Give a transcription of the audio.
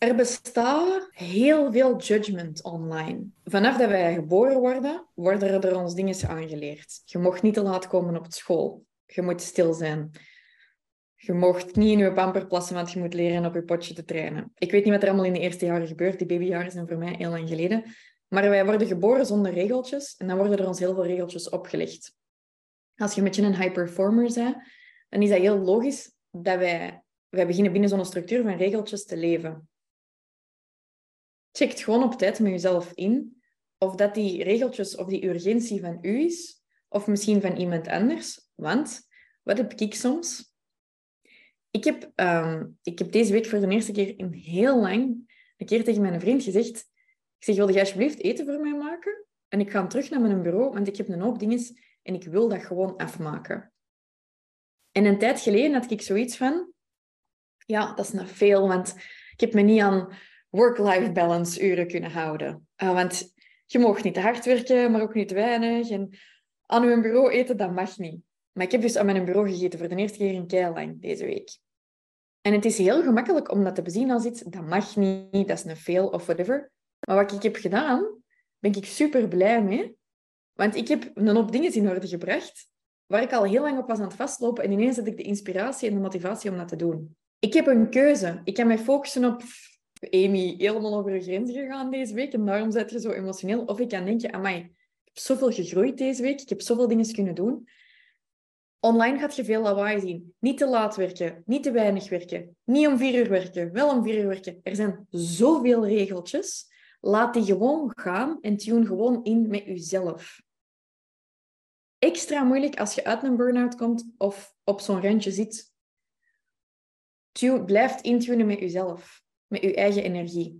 Er bestaat heel veel judgment online. Vanaf dat wij geboren worden, worden er ons dingen aangeleerd. Je mocht niet te laat komen op school. Je moet stil zijn. Je mocht niet in je pamper plassen, want je moet leren op je potje te trainen. Ik weet niet wat er allemaal in de eerste jaren gebeurt. Die babyjaren zijn voor mij heel lang geleden. Maar wij worden geboren zonder regeltjes en dan worden er ons heel veel regeltjes opgelegd. Als je een beetje een high performer bent, dan is dat heel logisch dat wij, wij beginnen binnen zo'n structuur van regeltjes te leven. Check gewoon op tijd met jezelf in of dat die regeltjes of die urgentie van u is, of misschien van iemand anders. Want, wat heb ik soms? Ik heb, ehm, ik heb deze week voor de eerste keer in heel lang een keer tegen mijn vriend gezegd, ik zeg, wilde je alsjeblieft eten voor mij maken? En ik ga terug naar mijn bureau, want ik heb een hoop dingen en ik wil dat gewoon afmaken. En een tijd geleden had ik zoiets van, ja, dat is nog veel, want ik heb me niet aan work-life balance uren kunnen houden. Uh, want je mag niet te hard werken, maar ook niet te weinig. En aan uw bureau eten, dat mag niet. Maar ik heb dus aan mijn bureau gegeten voor de eerste keer in keilang deze week. En het is heel gemakkelijk om dat te bezien als iets, dat mag niet, dat is een veel of whatever. Maar wat ik heb gedaan, ben ik super blij mee. Want ik heb een hoop dingen in orde gebracht, waar ik al heel lang op was aan het vastlopen. En ineens had ik de inspiratie en de motivatie om dat te doen. Ik heb een keuze. Ik kan mij focussen op Amy helemaal over de grens gegaan deze week en daarom zit je zo emotioneel. Of ik kan denken, amai, ik heb zoveel gegroeid deze week, ik heb zoveel dingen kunnen doen. Online gaat je veel lawaai zien. Niet te laat werken, niet te weinig werken, niet om vier uur werken, wel om vier uur werken. Er zijn zoveel regeltjes. Laat die gewoon gaan en tune gewoon in met jezelf. Extra moeilijk als je uit een burn-out komt of op zo'n randje zit. Tune, blijf intunen met jezelf met je eigen energie.